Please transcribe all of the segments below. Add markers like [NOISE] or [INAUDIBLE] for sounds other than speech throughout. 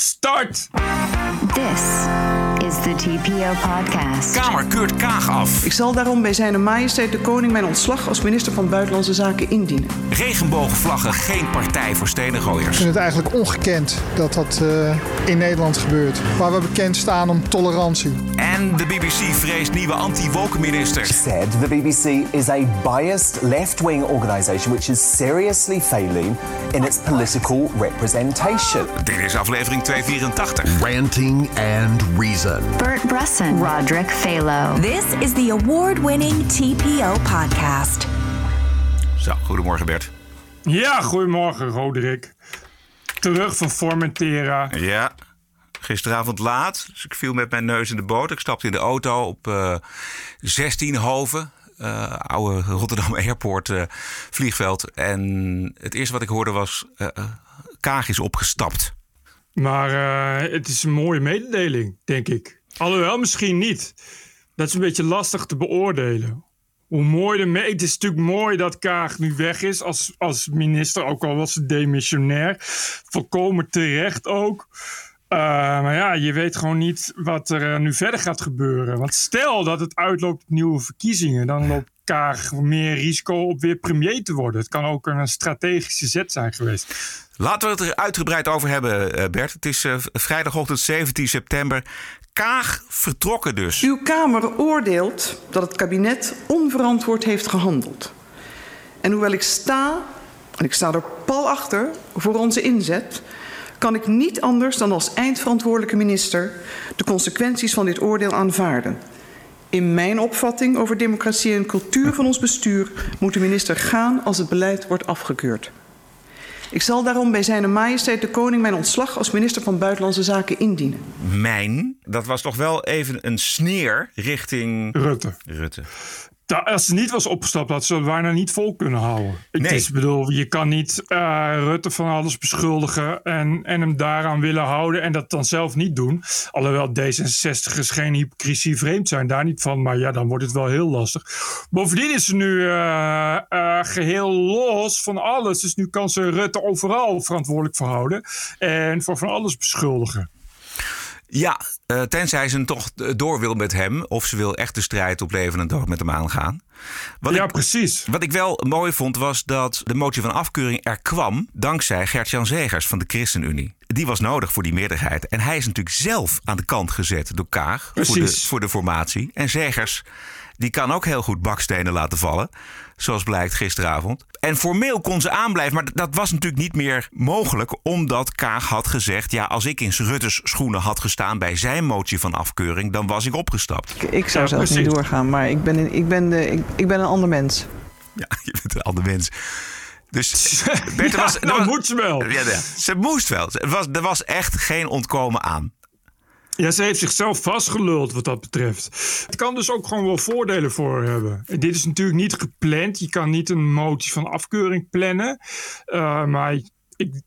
Start! This is the TPO podcast. Kamer keurt Kaag af. Ik zal daarom bij zijn majesteit de koning mijn ontslag als minister van Buitenlandse Zaken indienen. Regenboogvlaggen geen partij voor Ik stenengooiers. vind het eigenlijk ongekend dat dat eh, in Nederland gebeurt. Waar we bekend staan om tolerantie. En de BBC vreest nieuwe anti-woke minister. said the BBC is a biased left wing organisation which is seriously failing in its political representation. Dit is aflevering 284. Ranting and Reason. Bert Bresson, Roderick Phalo. This is the award winning TPO podcast. Zo, goedemorgen Bert. Ja, goedemorgen, Roderick. Terug van Formentera. Ja, gisteravond laat. Dus ik viel met mijn neus in de boot. Ik stapte in de auto op eh 16 Hoven. eh, oude Rotterdam [LAUGHS] Airport eh, vliegveld. En het eerste wat ik hoorde was... eh, eh, Kaag is opgestapt. Maar eh, het is een mooie mededeling, denk ik. Alhoewel, misschien niet. Dat is een beetje lastig te beoordelen. Hoe mooi de Het is natuurlijk mooi dat Kaag nu weg is als, als minister. Ook al was ze demissionair. Volkomen terecht ook. Eh, maar ja, je weet gewoon niet wat er eh, nu verder gaat gebeuren. Want stel dat het uitloopt op nieuwe verkiezingen, dan loopt Kaag meer risico op weer premier te worden. Het kan ook een strategische zet zijn geweest. Laten we het er uitgebreid over hebben, eh, Bert. Het is vrijdagochtend 17 september. Kaag vertrokken dus. Uw Kamer oordeelt dat het kabinet onverantwoord heeft gehandeld. En hoewel ik sta, en ik sta er pal achter, voor onze inzet, kan ik niet anders dan als eindverantwoordelijke minister de consequenties van dit oordeel aanvaarden. In mijn opvatting over democratie en cultuur van ons bestuur moet de minister gaan als het beleid wordt afgekeurd. Ik zal daarom bij zijn majesteit de koning mijn ontslag als minister van Buitenlandse Zaken indienen. Mijn, dat was toch wel even een sneer richting Rutte. Rutte. Da- als ze niet was opgestapt, had ze het bijna niet vol kunnen houden. Ik Nee. bedoel, je kan niet eh, Rutte van alles beschuldigen en, en hem daaraan willen houden en dat dan zelf niet doen. Alhoewel D66 is geen hypocrisie vreemd zijn, daar niet van. Maar ja, dan wordt het wel heel lastig. Bovendien is ze nu eh, eh, geheel los van alles. Dus nu kan ze Rutte overal verantwoordelijk voor houden en voor van alles beschuldigen. Ja, eh, tenzij ze toch door wil met hem. Of ze wil echt de strijd op leven en dood met hem aangaan. Wat ja, ik, precies. wat ik wel mooi vond was dat de motie van afkeuring er kwam dankzij Gert-Jan Zegers van de ChristenUnie. Die was nodig voor die meerderheid. En hij is natuurlijk zelf aan de kant gezet door Kaag voor de, voor de formatie. En Zegers, die kan ook heel goed bakstenen laten vallen. Zoals blijkt gisteravond. En formeel kon ze aanblijven, maar dat was natuurlijk niet meer mogelijk. Omdat Kaag had gezegd: ja, als ik in Rutte's schoenen had gestaan bij zijn motie van afkeuring, dan was ik opgestapt. Ik, ik zou Ja, zelfs niet doorgaan, maar ik ben, een- ik, ben de, ik, ik ben een ander mens. Ja, [LAUGHS] je bent een ander mens. Dus [LAUGHS] Bert, Ja, was, nou was- moet ze wel. Ja, ja, ze moest wel. Er was, er was echt geen ontkomen aan. Ja, ze heeft zichzelf vastgeluld wat dat betreft. Het kan dus ook gewoon wel voordelen voor hebben. Dit is natuurlijk niet gepland. Je kan niet een motie van afkeuring plannen. Uh, maar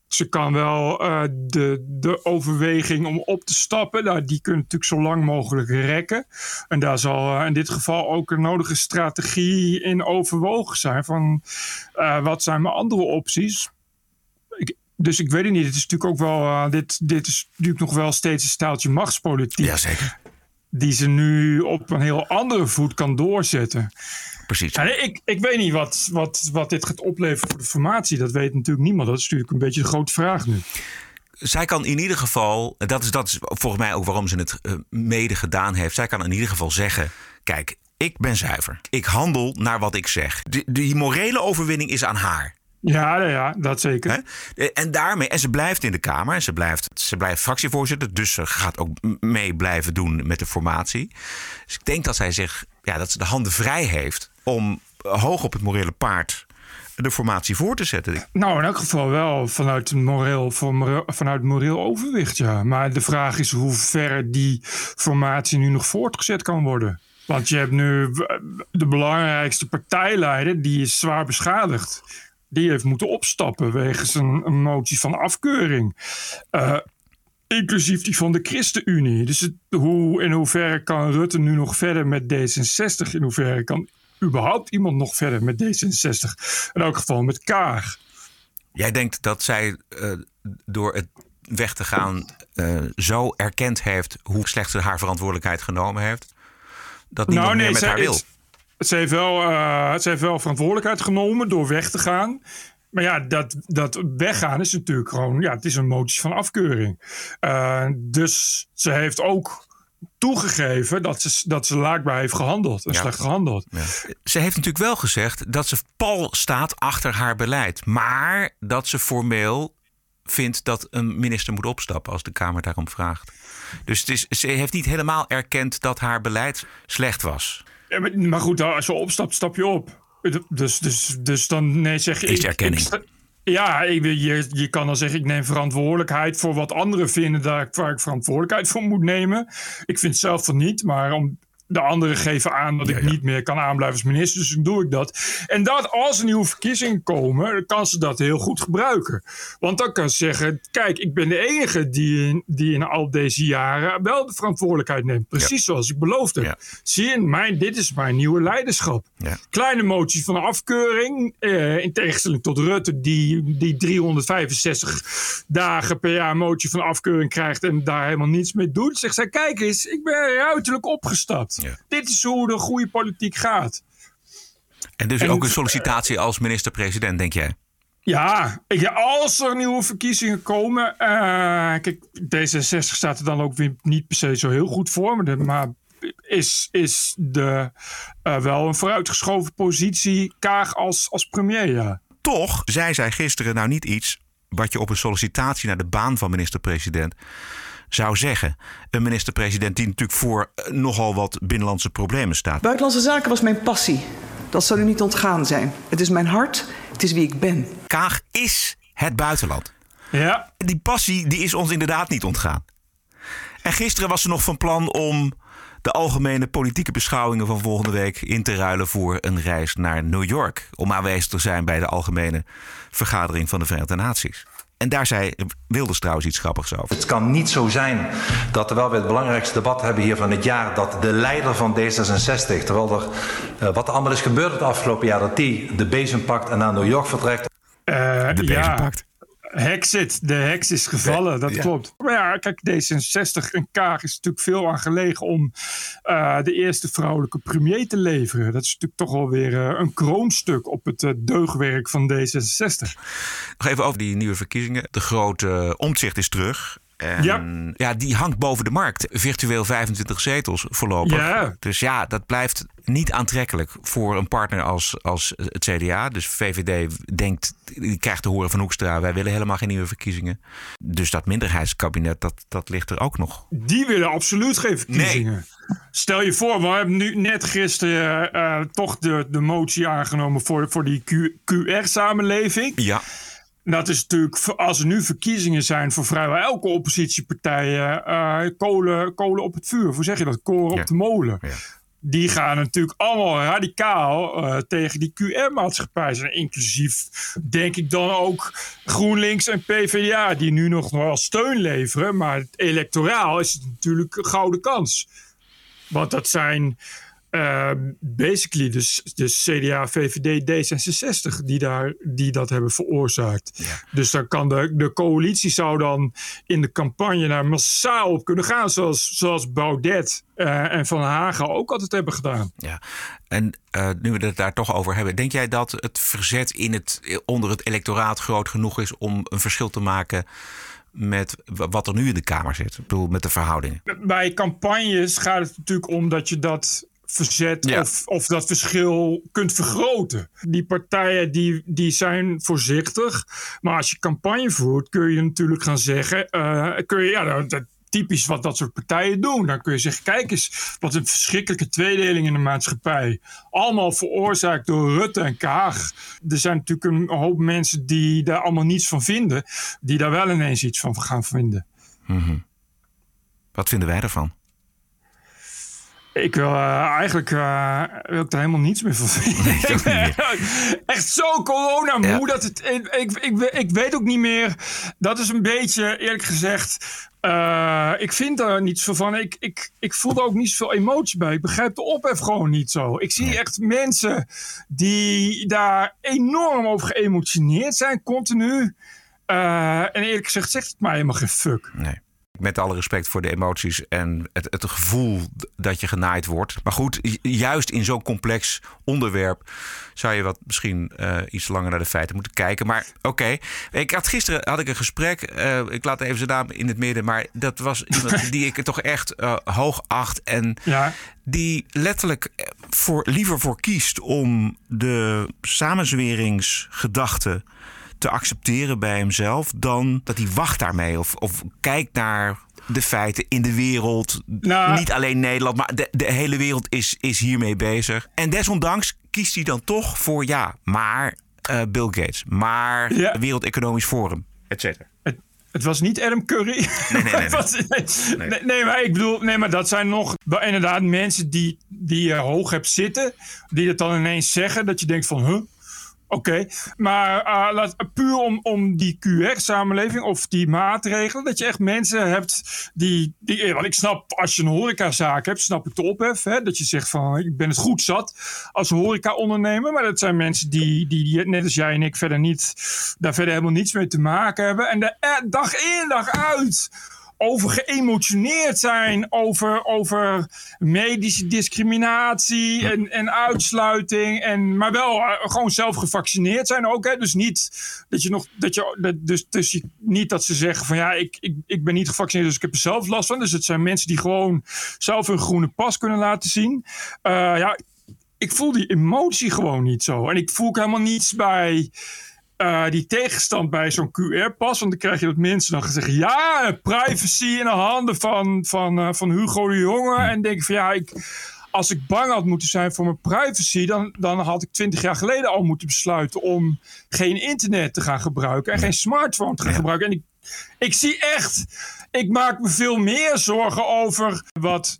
ze kan wel uh, de, de overweging om op te stappen. Nou, die kunnen natuurlijk zo lang mogelijk rekken. En daar zal uh, in dit geval ook een nodige strategie in overwogen zijn. Van wat zijn mijn andere opties? Dus ik weet het niet. Het is natuurlijk ook wel. Uh, dit, dit is natuurlijk nog wel steeds een staaltje machtspolitiek. Jazeker. Die ze nu op een heel andere voet kan doorzetten. Precies. En ik, ik weet niet wat, wat, wat dit gaat opleveren voor de formatie. Dat weet natuurlijk niemand. Dat is natuurlijk een beetje de grote vraag nu. Zij kan in ieder geval, dat is, dat is volgens mij ook waarom ze het uh, mede gedaan heeft. Zij kan in ieder geval zeggen: kijk, ik ben zuiver. Ik handel naar wat ik zeg. Die, die morele overwinning is aan haar. Ja, ja, dat zeker. He? En daarmee, en ze blijft in de Kamer en ze blijft, ze blijft fractievoorzitter, dus ze gaat ook mee blijven doen met de formatie. Dus ik denk dat zij zich, ja, dat ze de handen vrij heeft om hoog op het morele paard de formatie voor te zetten. Nou, in elk geval wel vanuit moreel, vanuit moreel overwicht, ja. Maar de vraag is hoe ver die formatie nu nog voortgezet kan worden. Want je hebt nu de belangrijkste partijleider, die is zwaar beschadigd die heeft moeten opstappen wegens een, een motie van afkeuring. Uh, inclusief die van de ChristenUnie. Dus het, hoe, in hoeverre kan Rutte nu nog verder met D66? In hoeverre kan überhaupt iemand nog verder met D66? In elk geval met Kaag. Jij denkt dat zij uh, door het weg te gaan uh, zo erkend heeft hoe slecht ze haar verantwoordelijkheid genomen heeft. Dat niemand nou, nee, meer met haar wil. Ze heeft, wel, uh, ze heeft wel verantwoordelijkheid genomen door weg te gaan. Maar ja, dat, dat weggaan is natuurlijk gewoon, ja, het is een motie van afkeuring. Uh, dus ze heeft ook toegegeven dat ze, dat ze laakbaar heeft gehandeld en slecht gehandeld. Ja. Ze heeft natuurlijk wel gezegd dat ze pal staat achter haar beleid. Maar dat ze formeel vindt dat een minister moet opstappen als de Kamer daarom vraagt. Dus het is, ze heeft niet helemaal erkend dat haar beleid slecht was. Ja, maar, goed, als je opstapt, stap je op. Dus, dus, dus dan nee, zeg je. Is erkenning. ja, je, je kan dan zeggen: ik neem verantwoordelijkheid voor wat anderen vinden daar, waar ik verantwoordelijkheid voor moet nemen. Ik vind zelf van niet, maar om, de anderen geven aan dat ik niet meer kan aanblijven als minister. Dus dan doe ik dat. En dat als er nieuwe verkiezingen komen, dan kan ze dat heel goed gebruiken. Want dan kan ze zeggen: kijk, ik ben de enige die in, die in al deze jaren wel de verantwoordelijkheid neemt. Precies zoals ik beloofde. Zie je, mijn, dit is mijn nieuwe leiderschap. Kleine motie van afkeuring. Eh, in tegenstelling tot Rutte, die, die 365 dagen per jaar motie van afkeuring krijgt en daar helemaal niets mee doet. Zegt zij: kijk eens, ik ben ruiterlijk opgestapt. Dit is hoe de goede politiek gaat. En dus ook een sollicitatie als minister-president, denk jij? Ja, als er nieuwe verkiezingen komen. Uh, kijk, D66 staat er dan ook weer niet per se zo heel goed voor. Maar, is, is de, uh, wel een vooruitgeschoven positie Kaag als, als premier, ja. Toch zei zij gisteren nou niet iets wat je op een sollicitatie naar de baan van minister-president zou zeggen. Een minister-president die natuurlijk voor eh, nogal wat binnenlandse problemen staat. Buitenlandse zaken was mijn passie. Dat zal u niet ontgaan zijn. Het is mijn hart, het is wie ik ben. Kaag is het buitenland. Ja. Die passie die is ons inderdaad niet ontgaan. En gisteren was ze nog van plan om de algemene politieke beschouwingen van volgende week in te ruilen voor een reis naar New York. Om aanwezig te zijn bij de algemene vergadering van de Verenigde Naties. En daar zei Wilders trouwens iets grappigs over. Het kan niet zo zijn dat terwijl we het belangrijkste debat hebben hier van het jaar, dat de leider van D66, terwijl er uh, wat er allemaal is gebeurd het afgelopen jaar, dat die de bezem pakt en naar New York vertrekt. Uh, de bezem ja. pakt. Hexit, de heks is gevallen, dat klopt. Maar ja, kijk, D66 en Kaag is natuurlijk veel aan gelegen om uh, de eerste vrouwelijke premier te leveren. Dat is natuurlijk toch wel weer uh, een kroonstuk op het uh, deugwerk van D66. Nog even over die nieuwe verkiezingen. De grote omzicht is terug. En ja. ja, die hangt boven de markt. Virtueel 25 zetels voorlopig. Ja. Dus ja, dat blijft niet aantrekkelijk voor een partner als, als het CDA. Dus VVD denkt, die krijgt te horen van Hoekstra... wij willen helemaal geen nieuwe verkiezingen. Dus dat minderheidskabinet, dat, dat ligt er ook nog. Die willen absoluut geen verkiezingen. Stel je voor, we hebben nu net gisteren uh, toch de, de motie aangenomen... voor, voor die QR-samenleving. Ja. Dat is natuurlijk, als er nu verkiezingen zijn voor vrijwel elke oppositiepartij, uh, kolen, kolen op het vuur. Hoe zeg je dat? Koren op de molen. Ja. Die gaan natuurlijk allemaal radicaal uh, tegen die QR-maatschappij zijn. Inclusief, denk ik dan ook GroenLinks en PvdA, die nu nog wel steun leveren. Maar electoraal is het natuurlijk een gouden kans. Want dat zijn uh, basically dus, dus CDA, VVD, D66 die, daar, die dat hebben veroorzaakt. Dus dan kan de, de coalitie zou dan in de campagne daar massaal op kunnen gaan. Zoals, zoals Baudet uh, en Van Hagen ook altijd hebben gedaan. Ja, en uh, nu we het daar toch over hebben. Denk jij dat het verzet in het, onder het electoraat groot genoeg is om een verschil te maken met wat er nu in de Kamer zit? Ik bedoel, met de verhoudingen. Bij campagnes gaat het natuurlijk om dat je dat verzet of, of dat verschil kunt vergroten. Die partijen die, die zijn voorzichtig. Maar als je campagne voert, kun je natuurlijk gaan zeggen... Uh, kun je, ja, dat, typisch wat dat soort partijen doen. Dan kun je zeggen, kijk eens, wat een verschrikkelijke tweedeling in de maatschappij. Allemaal veroorzaakt door Rutte en Kaag. Er zijn natuurlijk een hoop mensen die daar allemaal niets van vinden... die daar wel ineens iets van gaan vinden. Mm Wat vinden wij ervan? Ik wil uh, eigenlijk uh, wil ik er helemaal niets meer van vinden. [LAUGHS] Echt zo corona moe ja. dat het. Ik, ik, ik, ik, weet ook niet meer. Dat is een beetje, eerlijk gezegd. Uh, ik vind er niets van. Ik, ik, ik voel er ook niet zoveel emotie bij. Ik begrijp de ophef gewoon niet zo. Ik zie echt mensen die daar enorm over geëmotioneerd zijn, continu. En eerlijk gezegd zegt het mij helemaal geen fuck. Nee met alle respect voor de emoties en het, het gevoel dat je genaaid wordt. Maar goed, juist in zo'n complex onderwerp zou je wat misschien uh, iets langer naar de feiten moeten kijken. Maar oké, ik had gisteren had ik een gesprek. Uh, ik laat even zijn naam in het midden, maar dat was [LAUGHS] iemand die ik toch echt uh, hoog acht en ja. die letterlijk voor, liever voor kiest om de samenzweringsgedachte te accepteren bij hemzelf dan dat hij wacht daarmee of, of kijkt naar de feiten in de wereld. Nou, Niet alleen Nederland, maar de, de hele wereld is, is hiermee bezig. En desondanks kiest hij dan toch voor ja, maar uh, Bill Gates, maar Ja. Wereld Economisch Forum, et cetera. Het, het was niet Adam Curry. Nee, nee, nee, [LAUGHS] nee. Was- nee, maar ik bedoel, nee, maar dat zijn nog inderdaad mensen die, die je hoog hebt zitten, die het dan ineens zeggen, dat je denkt van, huh? Oké, maar eh, laat, puur om, om die QR-samenleving of die maatregelen, dat je echt mensen hebt die, die. eh, Want ik snap, als je een horecazaak hebt, snap ik de ophef. Hè, dat je zegt van, ik ben het goed zat als horeca-ondernemer. Maar dat zijn mensen die, die, die, net als jij en ik, verder niet, daar verder helemaal niets mee te maken hebben. En de, eh, dag in, dag uit over geëmotioneerd zijn, over, over medische discriminatie en, en uitsluiting. En, maar wel eh, gewoon zelf gevaccineerd zijn ook. Hè? Dus niet dat je nog. Dat je, dat, dus, dus niet dat ze zeggen van ja, ik, ik, ik ben niet gevaccineerd, dus ik heb er zelf last van. Dus het zijn mensen die gewoon zelf hun groene pas kunnen laten zien. Eh, ja, ik voel die emotie gewoon niet zo. En ik voel ook helemaal niets bij eh, die tegenstand bij zo'n QR-pas. Want dan krijg je dat mensen dan gaan zeggen... ja, privacy in de handen van, van, eh, van Hugo de Jonge. En denk ik van ja, ik, als ik bang had moeten zijn voor mijn privacy... Dan, dan had ik twintig jaar geleden al moeten besluiten... om geen internet te gaan gebruiken... en geen smartphone te gaan gebruiken. En ik, ik zie echt... Ik maak me veel meer zorgen over wat...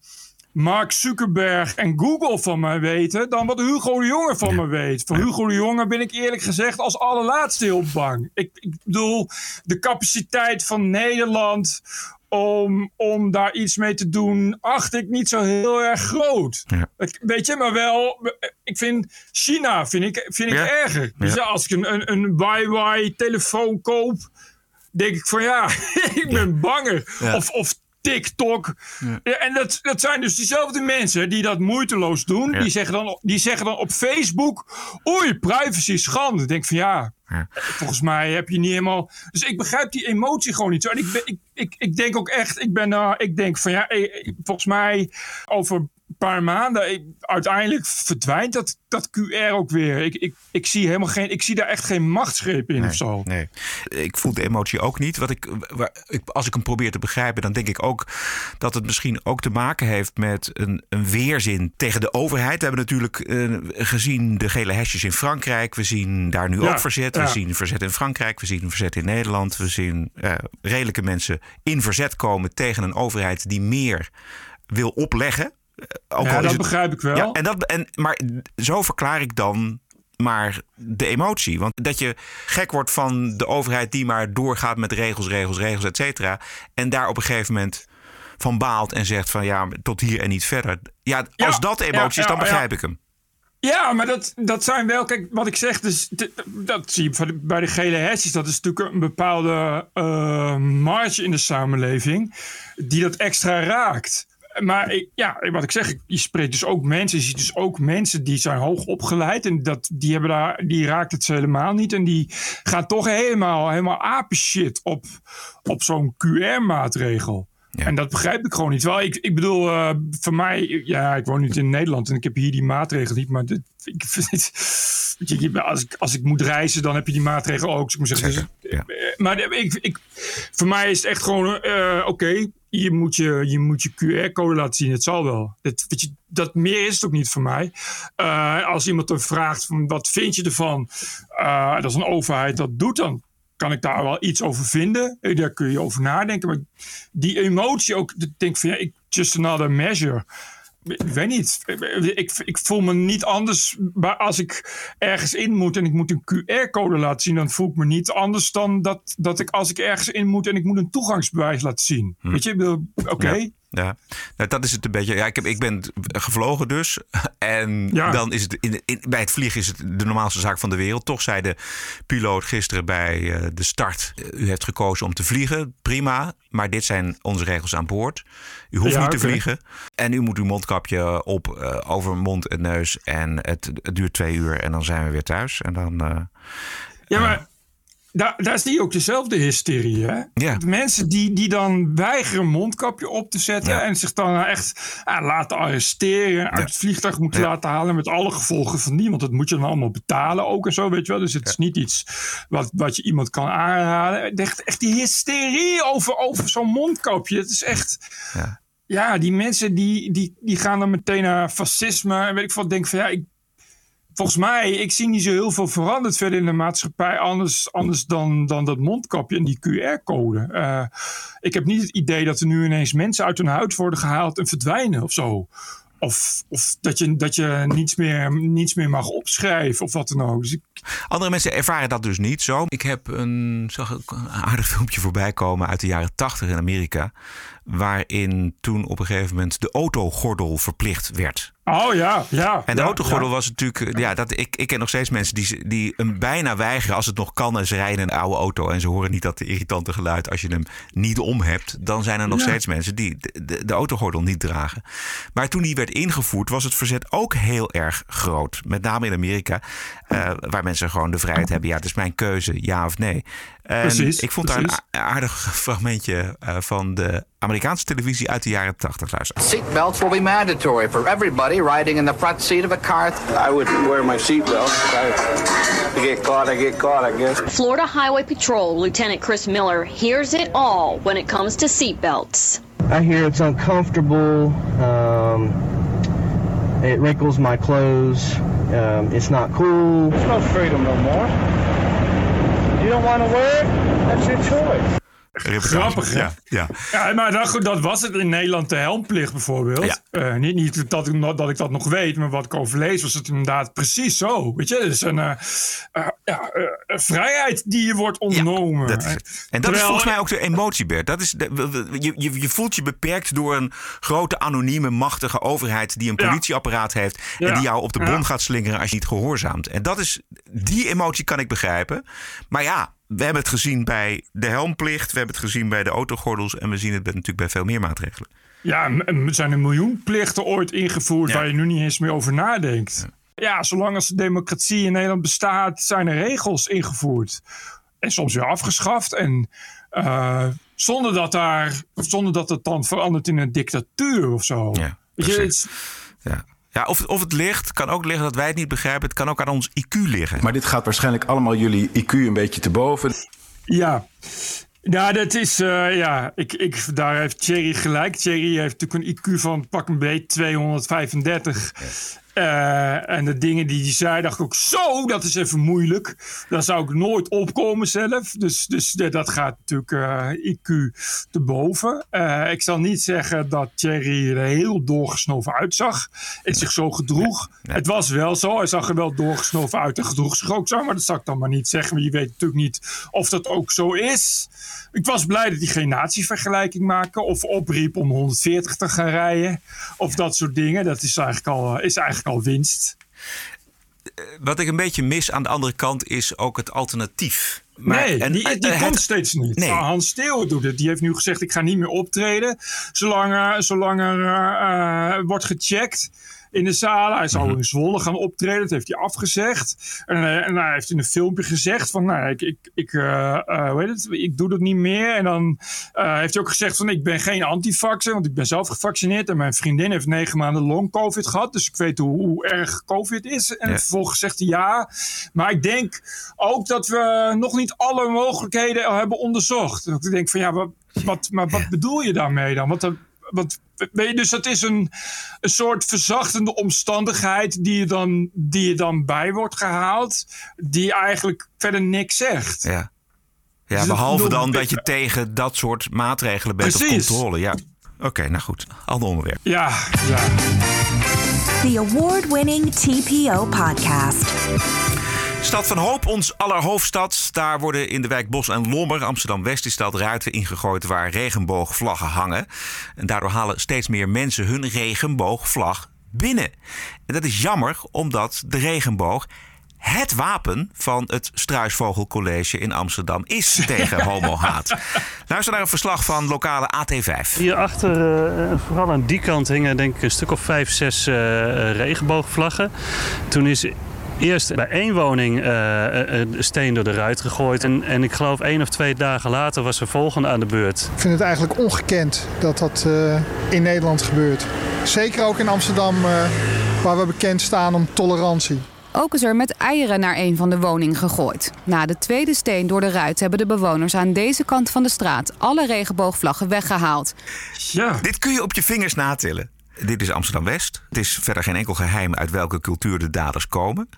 Mark Zuckerberg en Google van mij weten dan wat Hugo de Jonge van me weet. Voor Hugo de Jonge ben ik eerlijk gezegd als allerlaatste heel bang. Ik, ik bedoel, de capaciteit van Nederland om, om daar iets mee te doen, acht ik niet zo heel erg groot. Ja. Ik- Weet je, maar wel, ik vind China vind ik, vind ik Ja. erger. Dus Ja. als ik een, een, een Huawei telefoon koop, denk ik van ja, [LAUGHS] ik ben banger. Of, of TikTok. Ja, en dat, dat zijn dus diezelfde mensen die dat moeiteloos doen. Ja. Die, zeggen dan, die zeggen dan op Facebook: Oei, privacy schande. Ik denk van ja, Ja. volgens mij heb je niet helemaal. Dus ik begrijp die emotie gewoon niet zo. En ik, ben, ik, ik, ik denk ook echt, ik ben daar, ik denk van ja, eh, eh, volgens mij over paar maanden, uiteindelijk verdwijnt dat, dat QR ook weer. Ik, ik, ik zie helemaal geen, ik zie daar echt geen machtsgreep in of zo. Nee, ik voel de emotie ook niet. Wat ik, waar, ik, als ik hem probeer te begrijpen, dan denk ik ook dat het misschien ook te maken heeft met een, een weerzin tegen de overheid. We hebben natuurlijk eh, gezien de gele hesjes in Frankrijk. We zien daar nu Ja, ook verzet. We zien verzet in Frankrijk. We zien verzet in Nederland. We zien eh, redelijke mensen in verzet komen tegen een overheid die meer wil opleggen. Eh, Ook Ja, dat het- begrijp ik wel. ja, en dat, en, maar zo verklaar ik dan maar de emotie. Want dat je gek wordt van de overheid die maar doorgaat met regels, regels, regels, et cetera. En daar op een gegeven moment van baalt en zegt van ja, tot hier en niet verder. Ja, Ja, als dat emotie is, dan begrijp ik hem. Ja, maar dat, dat zijn wel, kijk, wat ik zeg, dus, dat zie je bij de gele hesjes. Dat is natuurlijk een bepaalde eh, marge in de samenleving die dat extra raakt. Maar ik, ja, wat ik zeg, je spreekt dus ook mensen, je ziet dus ook mensen die zijn hoog opgeleid en dat, die, hebben daar, die raakt het ze helemaal niet. En die gaan toch helemaal, helemaal apenshit op, op zo'n QR-maatregel. Ja. En dat begrijp ik gewoon niet. Wel, ik, ik bedoel, eh, voor mij, ja, ik woon niet in Nederland en ik heb hier die maatregel niet. Maar dit, ik vind het, als, ik, als ik moet reizen, dan heb je die maatregel ook. Ik moet zeggen, dus, eh, maar ik, ik, voor mij is het echt gewoon, eh, oké, je, moet je, je moet je QR-code laten zien. Het zal wel. Dat, dat meer is het ook niet voor mij. Eh, als iemand er vraagt, van, wat vind je ervan? Eh, dat is een overheid dat doet dan kan ik daar wel iets over vinden. Eh, Daar kun je over nadenken. Maar die emotie ook, ik denk van ja, just another measure. Ik weet niet. Ik, ik voel me niet anders maar als ik ergens in moet en ik moet een QR-code laten zien. Dan voel ik me niet anders dan dat, dat ik als ik ergens in moet en ik moet een toegangsbewijs laten zien. Weet je, oké. Ja. Ja, nou, dat is het een beetje. Ja, ik, heb, ik ben gevlogen dus. [LAUGHS] En Ja. dan is het in, in- bij het vliegen is het de normaalste zaak van de wereld. Toch zei de piloot gisteren bij eh, de start: eh, U heeft gekozen om te vliegen. Prima. Maar dit zijn onze regels aan boord. U hoeft Ja, niet te vliegen. En u moet uw mondkapje op eh, over mond en neus. En het, het duurt twee uur. En dan zijn we weer thuis. En dan. Ja, maar daar, daar is die ook dezelfde hysterie, hè? Ja. De mensen die, die dan weigeren mondkapje op te zetten... Ja. en zich dan echt ah, laten arresteren... uit het vliegtuig moeten laten halen... met alle gevolgen van die. Want dat moet je dan allemaal betalen ook en zo, weet je wel. Dus het is niet iets wat, wat je iemand kan aanraden. Echt, echt die hysterie over, over zo'n mondkapje. Het is echt... Ja. Ja, die mensen die, die, die gaan dan meteen naar fascisme... en weet ik wat, denk van ja... Ik, volgens mij, ik zie niet zo heel veel veranderd verder in de maatschappij. Anders, anders dan, dan dat mondkapje en die QR-code. Eh, ik heb niet het idee dat er nu ineens mensen uit hun huid worden gehaald en verdwijnen of zo. Of, of dat je, dat je niets, meer, niets meer mag opschrijven of wat dan ook. Dus Andere mensen ervaren dat dus niet zo. Ik heb een, een aardig filmpje voorbij komen uit de jaren 80 in Amerika. Waarin toen op een gegeven moment de autogordel verplicht werd. oh ja, ja. En de ja, autogordel ja. was natuurlijk. Ja, dat, ik, ik ken nog steeds mensen die, die hem bijna weigeren als het nog kan. En ze rijden een oude auto en ze horen niet dat irritante geluid. Als je hem niet om hebt, dan zijn er nog Ja. steeds mensen die de, de, de autogordel niet dragen. Maar toen die werd ingevoerd, was het verzet ook heel erg groot. Met name in Amerika, eh, waar mensen gewoon de vrijheid hebben. Ja, het is mijn keuze, ja of nee. En Precies, ik vond daar een precies. aardig fragmentje eh, van de Amerikaanse televisie uit de jaren 80. Luister. Seatbelts will be mandatory for everybody riding in the front seat of a car. I would wear my seatbelt. I get caught, I get caught, I guess. Florida Highway Patrol Lieutenant Chris Miller hears it all when it comes to seatbelts. I hear it's uncomfortable. Um, it wrinkles my clothes. Um, it's not cool. There's no freedom no more. Don't want to it? That's your choice. Grappig? Ja, ja. Ja, maar dat, dat was het in Nederland, de helmplicht bijvoorbeeld. Ja. Eh, niet niet dat, ik, dat ik dat nog weet, maar wat ik over lees, was het inderdaad precies zo. Weet je, het is een, eh, eh, ja, vrijheid die je wordt ontnomen. Dat. En dat is volgens mij ook de emotie, Bert. Dat is de, je, je, je voelt je beperkt door een grote, anonieme, machtige overheid die een politieapparaat heeft en die jou op de Ja. gaat slingeren als je niet gehoorzaamt. En dat is, die emotie kan ik begrijpen. Maar ja, we hebben het gezien bij de helmplicht, we hebben het gezien bij de autogordels en we zien het natuurlijk bij veel meer maatregelen. Ja, er zijn een miljoen plichten ooit ingevoerd Ja. waar je nu niet eens meer over nadenkt. Ja. zolang als de democratie in Nederland bestaat, zijn er regels ingevoerd. En soms weer afgeschaft. En eh, zonder, dat daar, zonder dat het dan verandert in een dictatuur of zo. Ja, je, precies. het Ja. Ja, of, of het ligt, kan ook liggen dat wij het niet begrijpen. Het kan ook aan ons IQ liggen. Maar dit gaat waarschijnlijk allemaal jullie IQ een beetje te boven. Ja. Ja, dat is, eh, ja, ik, ik, daar heeft Thierry gelijk. Thierry heeft natuurlijk een IQ van pak een beet 235. Eh, en de dingen die hij zei, dacht ik ook zo, dat is even moeilijk. Daar zou ik nooit opkomen zelf. Dus, dus dat gaat natuurlijk eh, IQ te boven. Eh, ik zal niet zeggen dat Thierry er heel doorgesnoven uitzag. En zich zo gedroeg. Het was wel zo. Hij zag er wel doorgesnoven uit en gedroeg zich ook zo. Maar dat zal ik dan maar niet zeggen. Want je weet natuurlijk niet of dat ook zo is. Ik was blij dat hij geen natievergelijking maakte. Of opriep om 140 te gaan rijden. Of dat soort dingen. Dat is eigenlijk al, is eigenlijk al winst. Wat ik een beetje mis aan de andere kant is ook het alternatief. Maar- nee, en- die, die eh, komt steeds niet. Nee. Maar Hans Steeuwen doet het. Die heeft nu gezegd: ik ga niet meer optreden. Zolang, er- zolang er eh, eh, wordt gecheckt in de zalen. Hij zou in Zwolle gaan optreden. Dat heeft hij afgezegd. En, eh, en hij heeft in een filmpje gezegd: van, nou, ik, ik, ik, eh, eh, hoe heet het? ik doe dat niet meer. En dan eh, heeft hij ook gezegd: van, ik ben geen antivaxer, want ik ben zelf gevaccineerd. En mijn vriendin heeft negen maanden long-COVID gehad. Dus ik weet hoe, hoe erg COVID is. En Ja. vervolgens zegt hij ja. Maar ik denk ook dat we nog niet alle mogelijkheden hebben onderzocht. Dat ik denk van ja, wat, wat, maar wat bedoel je daarmee dan? Wat, dan- wat, weet je, dus dat is een, een soort verzachtende omstandigheid die je, dan, die je dan bij wordt gehaald, die eigenlijk verder niks zegt. Ja. Ja, Dus behalve dan dat je tegen dat soort maatregelen bent Precies. of controle. Ja. Oké, nou goed. Ander onderwerp. Ja, ja. The award winning TPO podcast. Stad van Hoop, ons aller hoofdstad. Daar worden in de wijk Bos en Lommer, Amsterdam-West, is dat ruiten ingegooid waar regenboogvlaggen hangen. En daardoor halen steeds meer mensen hun regenboogvlag binnen. En dat is jammer, omdat de regenboog het wapen van het Struisvogelcollege in Amsterdam is [LAUGHS] tegen homohaat. Luister naar een verslag van lokale AT5. Hierachter, uh, vooral aan die kant, hingen denk ik een stuk of vijf, zes uh, regenboogvlaggen. Toen is eerst bij één woning uh, een steen door de ruit gegooid. En, en ik geloof één of twee dagen later was er volgende aan de beurt. Ik vind het eigenlijk ongekend dat dat uh, in Nederland gebeurt. Zeker ook in Amsterdam, uh, waar we bekend staan om tolerantie. Ook is er met eieren naar een van de woningen gegooid. Na de tweede steen door de ruit hebben de bewoners aan deze kant van de straat alle regenboogvlaggen weggehaald. Ja. Dit kun je op je vingers natellen. Dit is Amsterdam West. Het is verder geen enkel geheim uit welke cultuur de daders komen.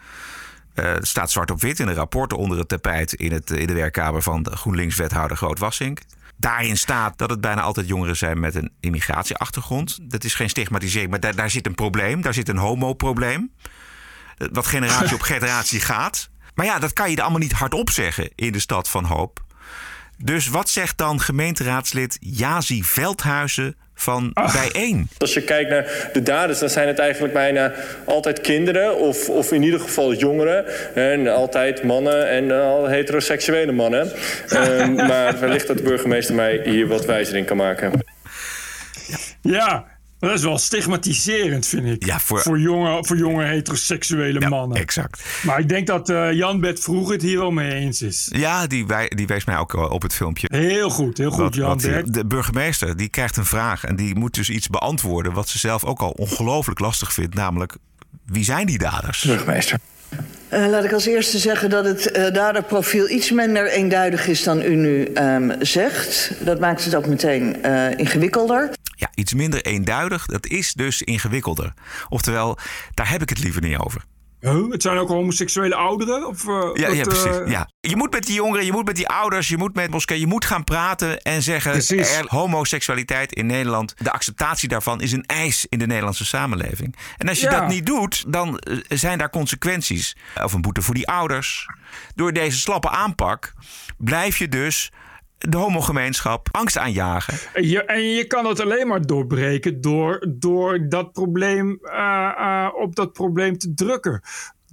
Uh, het staat zwart op wit in een rapport onder het tapijt in, het, in de werkkamer van de GroenLinks-wethouder Groot Wassink. Daarin staat dat het bijna altijd jongeren zijn met een immigratieachtergrond. Dat is geen stigmatisering, maar daar, daar zit een probleem. Daar zit een homo-probleem. Wat generatie op [LAUGHS] generatie gaat. Maar ja, dat kan je er allemaal niet hardop zeggen in de stad van Hoop. Dus wat zegt dan gemeenteraadslid Jazi Veldhuizen van bijeen? Als je kijkt naar de daders, dan zijn het eigenlijk bijna altijd kinderen, of, of in ieder geval jongeren. En altijd mannen en al heteroseksuele mannen. um, [LAUGHS] maar wellicht dat de burgemeester mij hier wat wijzer in kan maken. Ja, dat is wel stigmatiserend, vind ik. Ja, voor... Voor, jonge, voor jonge heteroseksuele ja, mannen. Exact. Maar ik denk dat uh, Jan Bert Vroeg het hier wel mee eens is. Ja, die, wij, die wees mij ook op het filmpje. Heel goed, heel goed, wat, Jan wat Bert. De burgemeester die krijgt een vraag en die moet dus iets beantwoorden... wat ze zelf ook al ongelooflijk lastig vindt. Namelijk, wie zijn die daders? Burgemeester. Uh, laat ik als eerste zeggen dat het uh, daderprofiel iets minder eenduidig is dan u nu um, zegt. Dat maakt het ook meteen uh, ingewikkelder. Ja, iets minder eenduidig, dat is dus ingewikkelder. Oftewel, daar heb ik het liever niet over. Huh? Het zijn ook homoseksuele ouderen? Of, uh, ja, ja, precies. Ja. Je moet met die jongeren, je moet met die ouders, je moet met moskee, je moet gaan praten en zeggen: er, homoseksualiteit in Nederland, de acceptatie daarvan is een eis in de Nederlandse samenleving. En als je Ja. dat niet doet, dan eh, zijn daar consequenties. Of een boete voor die ouders. Door deze slappe aanpak blijf je dus de homogemeenschap angst aanjagen. En je, en je kan het alleen maar doorbreken door, door dat probleem, eh, eh, op dat probleem te drukken.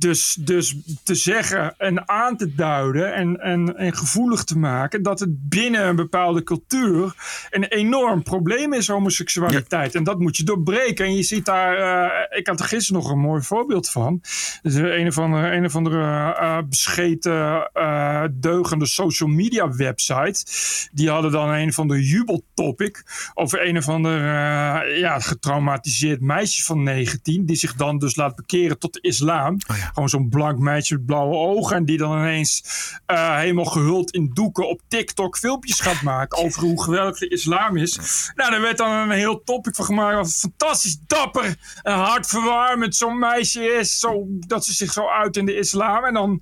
Dus, dus te zeggen en aan te duiden en, en, en gevoelig te maken dat het binnen een bepaalde cultuur een enorm probleem is, homoseksualiteit. En dat moet je doorbreken. En je ziet daar, eh, ik had er gisteren nog een mooi voorbeeld van. Dus een of andere, een of andere eh, bescheten, eh, deugende social media website. Die hadden dan een van de jubeltopic over een of ander eh, ja, getraumatiseerd meisje van 19. Die zich dan dus laat bekeren tot de islam. Gewoon zo'n blank meisje met blauwe ogen. En die dan ineens eh, helemaal gehuld in doeken op TikTok filmpjes gaat maken. Over hoe geweldig de islam is. Nou, daar werd dan een heel topic van gemaakt. Wat fantastisch dapper en hartverwarmend zo'n meisje is. Zo, dat ze zich zo uit in de islam. En dan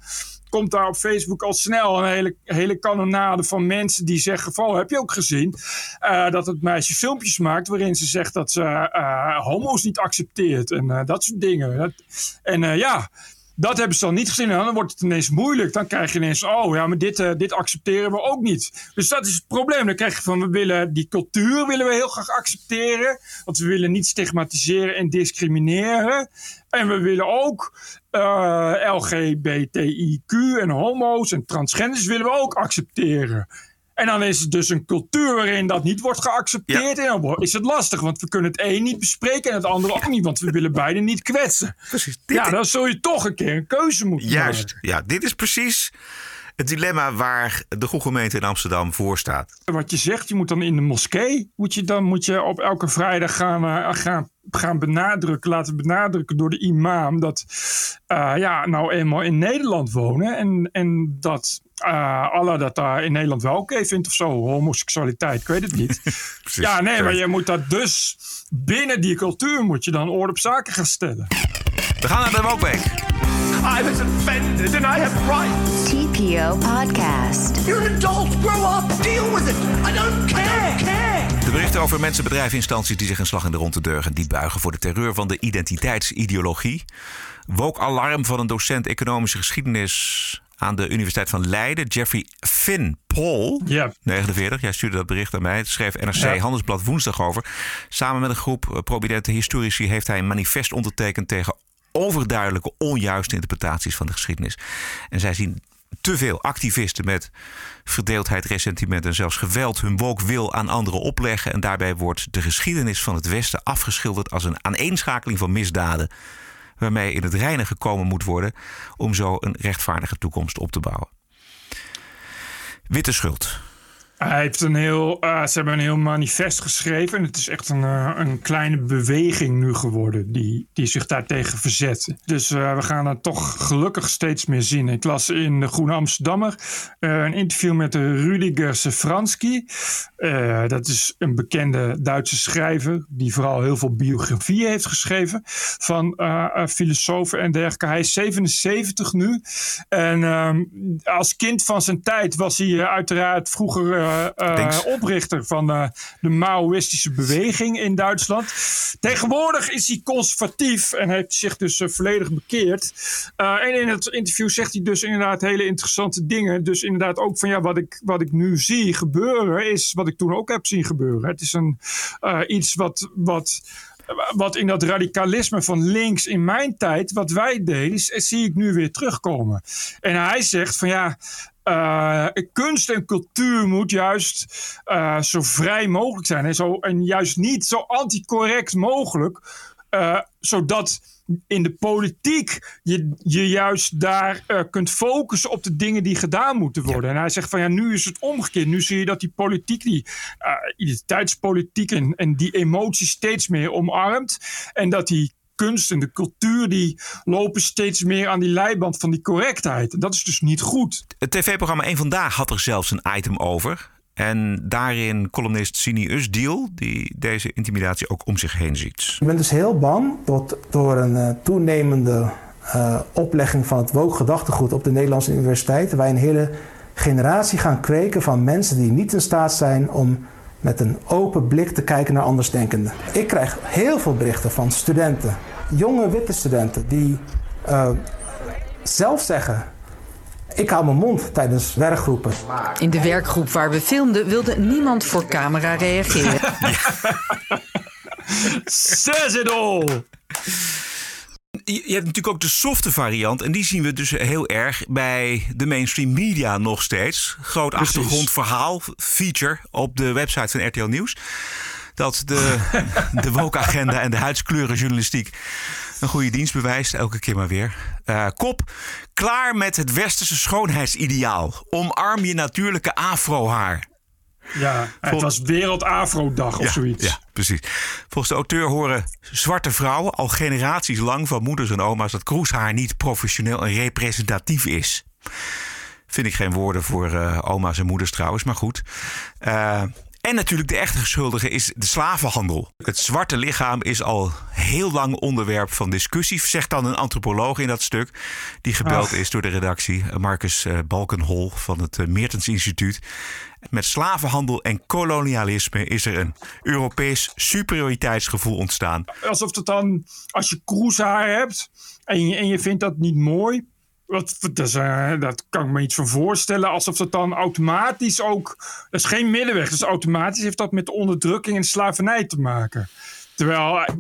komt daar op Facebook al snel een hele, hele kanonade van mensen die zeggen: van, heb je ook gezien eh, dat het meisje filmpjes maakt waarin ze zegt dat ze eh, homo's niet accepteert en dat soort dingen. En ja. Dat hebben ze dan niet gezien. En dan wordt het ineens moeilijk. Dan krijg je ineens, oh ja, maar dit, eh, dit accepteren we ook niet. Dus dat is het probleem. Dan krijg je van, we willen die cultuur willen we heel graag accepteren. Want we willen niet stigmatiseren en discrimineren. En we willen ook eh, LGBTIQ en homo's en transgenders willen we ook accepteren. En dan is het dus een cultuur waarin dat niet wordt geaccepteerd. En dan is het lastig, want we kunnen het een niet bespreken en het andere ook niet, want we willen beide niet kwetsen. Precies. Ja, dan zul je toch een keer een keuze moeten Juist, maken. ja, dit is precies het dilemma waar de goede gemeente in Amsterdam voor staat. Wat je zegt, je moet dan in de moskee, moet je dan moet je op elke vrijdag gaan, eh, gaan, gaan benadrukken, laten benadrukken door de imam dat eh, ja, nou eenmaal in Nederland wonen en, en dat eh, Allah dat daar in Nederland wel oké vindt of zo, homoseksualiteit, ik weet het niet. [LAUGHS] ja, nee, maar je moet dat dus binnen die cultuur moet je dan orde op zaken gaan stellen. We gaan naar de Wokweek. I was offended and I have rights. TPO Podcast. You're an adult. Grow up. Deal with it. I don't care. care. De berichten over mensen, bedrijven, instanties die zich een slag in de ronde deugen. Die buigen voor de terreur van de identiteitsideologie. woke-alarm van een docent economische geschiedenis aan de Universiteit van Leiden, Jeffrey Finn Paul, Ja. 49. Jij stuurde dat bericht aan mij. Het schreef NRC Ja. Handelsblad woensdag over. Samen met een groep eh, prominente historici heeft hij een manifest ondertekend tegen overduidelijke, onjuiste interpretaties van de geschiedenis. En zij zien te veel activisten met verdeeldheid, ressentiment en zelfs geweld hun woke wil aan anderen opleggen. En daarbij wordt de geschiedenis van het Westen afgeschilderd als een aaneenschakeling van misdaden. Waarmee in het reinen gekomen moet worden om zo een rechtvaardige toekomst op te bouwen. Witte schuld. Hij heeft een heel, eh, ze hebben een heel manifest geschreven. En het is echt een, eh, een kleine beweging nu geworden die, die zich daartegen verzet. Dus eh, we gaan er toch gelukkig steeds meer zien. Ik las in de Groene Amsterdammer een interview met de Rudiger Safransky. Eh, dat is een bekende Duitse schrijver die vooral heel veel biografieën heeft geschreven van filosofen en dergelijke. Hij is 77 nu. En ehm, als kind van zijn tijd was hij uiteraard vroeger. Oprichter van eh, de Maoïstische beweging in Duitsland. Tegenwoordig is hij conservatief en heeft zich dus eh, volledig bekeerd. Eh, en in het interview zegt hij dus inderdaad hele interessante dingen. Dus inderdaad ook van ja, wat ik, wat ik nu zie gebeuren is wat ik toen ook heb zien gebeuren. Het is een, eh, iets wat, wat, wat in dat radicalisme van links in mijn tijd, wat wij deden, zie ik nu weer terugkomen. En hij zegt van ja, eh, kunst en cultuur moet juist eh, zo vrij mogelijk zijn. En, zo, en juist niet zo anticorrect mogelijk. eh, zodat in de politiek je, je juist daar eh, kunt focussen op de dingen die gedaan moeten worden. En hij zegt van ja, nu is het omgekeerd. Nu zie je dat die politiek, die eh, identiteitspolitiek en, en die emoties steeds meer omarmt. En dat die kunst en de cultuur die lopen steeds meer aan die leiband van die correctheid. En dat is dus niet goed. Het tv-programma Eén Vandaag had er zelfs een item over. En daarin columnist Sini Usdiel, die deze intimidatie ook om zich heen ziet. Ik ben dus heel bang dat door een eh, toenemende eh, oplegging van het woke gedachtegoed op de Nederlandse universiteiten wij een hele generatie gaan kweken van mensen die niet in staat zijn om met een open blik te kijken naar andersdenkenden. Ik krijg heel veel berichten van studenten, jonge witte studenten, die eh, zelf zeggen: ik hou mijn mond tijdens werkgroepen. In de werkgroep waar we filmden wilde niemand voor camera reageren. [LAUGHS] Says it all! Je hebt natuurlijk ook de softe variant. En die zien we dus heel erg bij de mainstream media nog steeds. Groot Precies. achtergrondverhaal, feature op de website van RTL Nieuws. Dat de, [LAUGHS] de woke-agenda en de huidskleurenjournalistiek een goede dienst bewijst. Elke keer maar weer. Eh, kop, klaar met het westerse schoonheidsideaal. Omarm je natuurlijke afrohaar. Ja, het was Wereld Afro-dag of Ja, zoiets. Ja, precies. Volgens de auteur horen zwarte vrouwen al generaties lang van moeders en oma's dat kroeshaar niet professioneel en representatief is. Vind ik geen woorden voor eh, oma's en moeders trouwens, maar goed. Eh, en natuurlijk de echte schuldige is de slavenhandel. Het zwarte lichaam is al heel lang onderwerp van discussie, zegt dan een antropoloog in dat stuk. Die gebeld Ach. is door de redactie, Marcus eh, Balkenhol van het eh, Meertens Instituut. Met slavenhandel en kolonialisme is er een Europees superioriteitsgevoel ontstaan. Alsof het dan, als je kroeshaar hebt en je, en je vindt dat niet mooi. Dat, is, eh, dat kan ik me iets van voorstellen. Alsof dat dan automatisch ook. Dat is geen middenweg. Dus automatisch heeft dat met onderdrukking en slavernij te maken. Terwijl eh,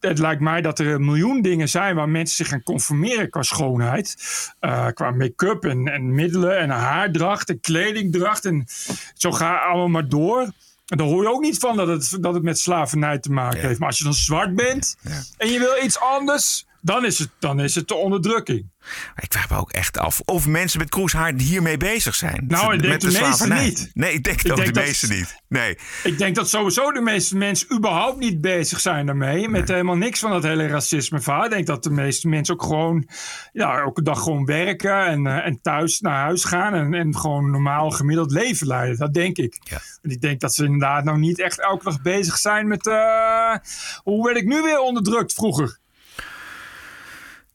het lijkt mij dat er een miljoen dingen zijn waar mensen zich gaan conformeren qua schoonheid. Eh, qua make-up en, en middelen en haardracht en kledingdracht. En zo ga allemaal maar door. En daar hoor je ook niet van dat het, dat het met slavernij te maken heeft. Maar als je dan zwart bent en je wil iets anders, dan is het, dan is het de onderdrukking. Ik vraag me ook echt af of mensen met kroeshaar hiermee bezig zijn. Nou, ik denk Met de slavernij. niet. Nee, ik denk Ik denk de dat- meesten niet. Nee. Ik denk dat sowieso de meeste mensen überhaupt niet bezig zijn daarmee. Met helemaal niks van dat hele racisme verhaal. Ik denk dat de meeste mensen ook gewoon ja, elke dag gewoon werken en, eh, en thuis naar huis gaan. En, en gewoon een normaal gemiddeld leven leiden. Dat denk ik. En ik denk dat ze inderdaad nou niet echt elke dag bezig zijn met eh, hoe werd ik nu weer onderdrukt vroeger.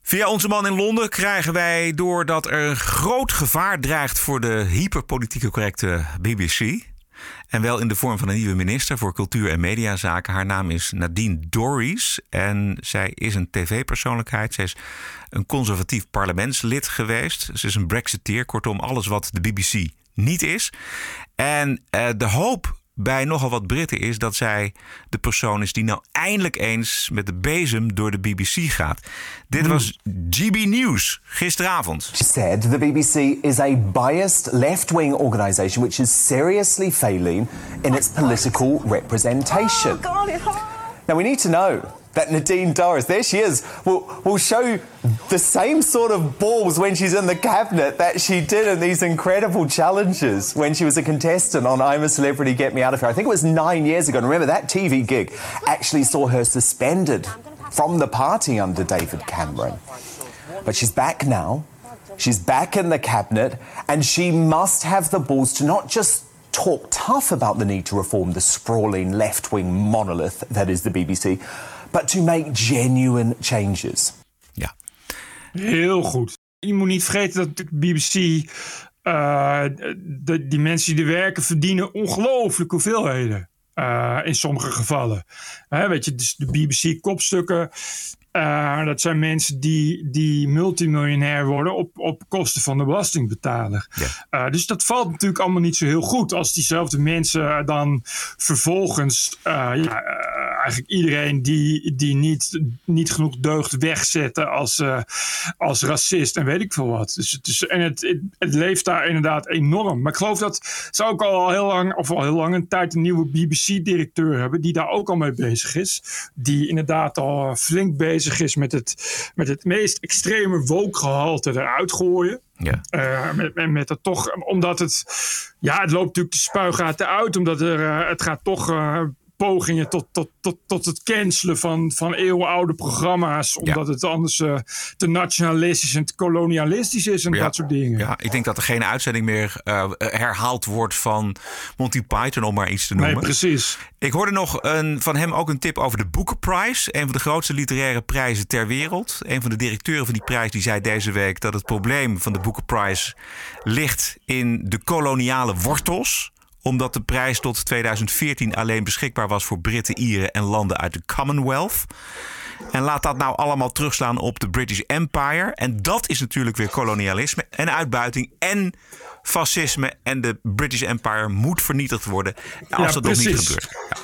Via onze man in Londen krijgen wij door dat er een groot gevaar dreigt voor de hyperpolitieke correcte BBC. En wel in de vorm van een nieuwe minister voor cultuur en mediazaken. Haar naam is Nadine Dorries. En zij is een tv-persoonlijkheid. Zij is een conservatief parlementslid geweest. Ze is een Brexiteer. Kortom, alles wat de BBC niet is. En uh, de hoop bij nogal wat Britten is dat zij de persoon is die nou eindelijk eens met de bezem door de BBC gaat. Dit was GB News gisteravond. She said the BBC is a biased left-wing organisation which is seriously failing in its political representation. Now we need to know that Nadine Dorris, there she is, will, will show the same sort of balls when she's in the cabinet that she did in these incredible challenges when she was a contestant on I'm a Celebrity, Get Me Out of Here. I think it was nine years ago. And remember, that TV gig actually saw her suspended from the party under David Cameron. But she's back now. She's back in the cabinet, and she must have the balls to not just talk tough about the need to reform the sprawling left wing monolith that is the BBC, but to make genuine changes. Ja. Heel goed. Je moet niet vergeten dat de BBC, uh, de, die mensen die er werken, verdienen ongelooflijke hoeveelheden. Uh, in sommige gevallen. Hè, weet je, dus de BBC-kopstukken. Uh, dat zijn mensen die, die multimiljonair worden op, op kosten van de belastingbetaler. Ja. Uh, dus dat valt natuurlijk allemaal niet zo heel goed als diezelfde mensen dan vervolgens uh, ja, eigenlijk iedereen die, die niet, niet genoeg deugt wegzetten als, als racist en weet ik veel wat. Dus, dus, en het, het, het, leeft daar inderdaad enorm. Maar ik geloof dat ze ook al heel lang, of al heel lang een tijd een nieuwe BBC-directeur hebben die daar ook al mee bezig is. Die inderdaad al flink bezig is met het, met het meest extreme wookgehalte eruit gooien. Ja. Uh, met, met, met het toch, omdat het, ja, het loopt natuurlijk de spuigaten uit, omdat er, uh, het gaat toch uh, pogingen tot, tot, tot, tot het cancelen van, van eeuwenoude programma's. Omdat ja. het anders uh, te nationalistisch en te kolonialistisch is en ja. dat soort dingen. Ja, ik denk dat er geen uitzending meer uh, herhaald wordt van Monty Python, om maar iets te noemen. Nee, precies. Ik hoorde nog een, van hem ook een tip over de Booker Prize. Een van de grootste literaire prijzen ter wereld. Een van de directeuren van die prijs die zei deze week dat het probleem van de Booker Prize ligt in de koloniale wortels omdat de prijs tot 2014 alleen beschikbaar was voor Britten, Ieren en landen uit de Commonwealth. En laat dat nou allemaal terugslaan op de British Empire. En dat is natuurlijk weer kolonialisme en uitbuiting en fascisme. En de British Empire moet vernietigd worden als ja, dat nog niet gebeurt. Ja.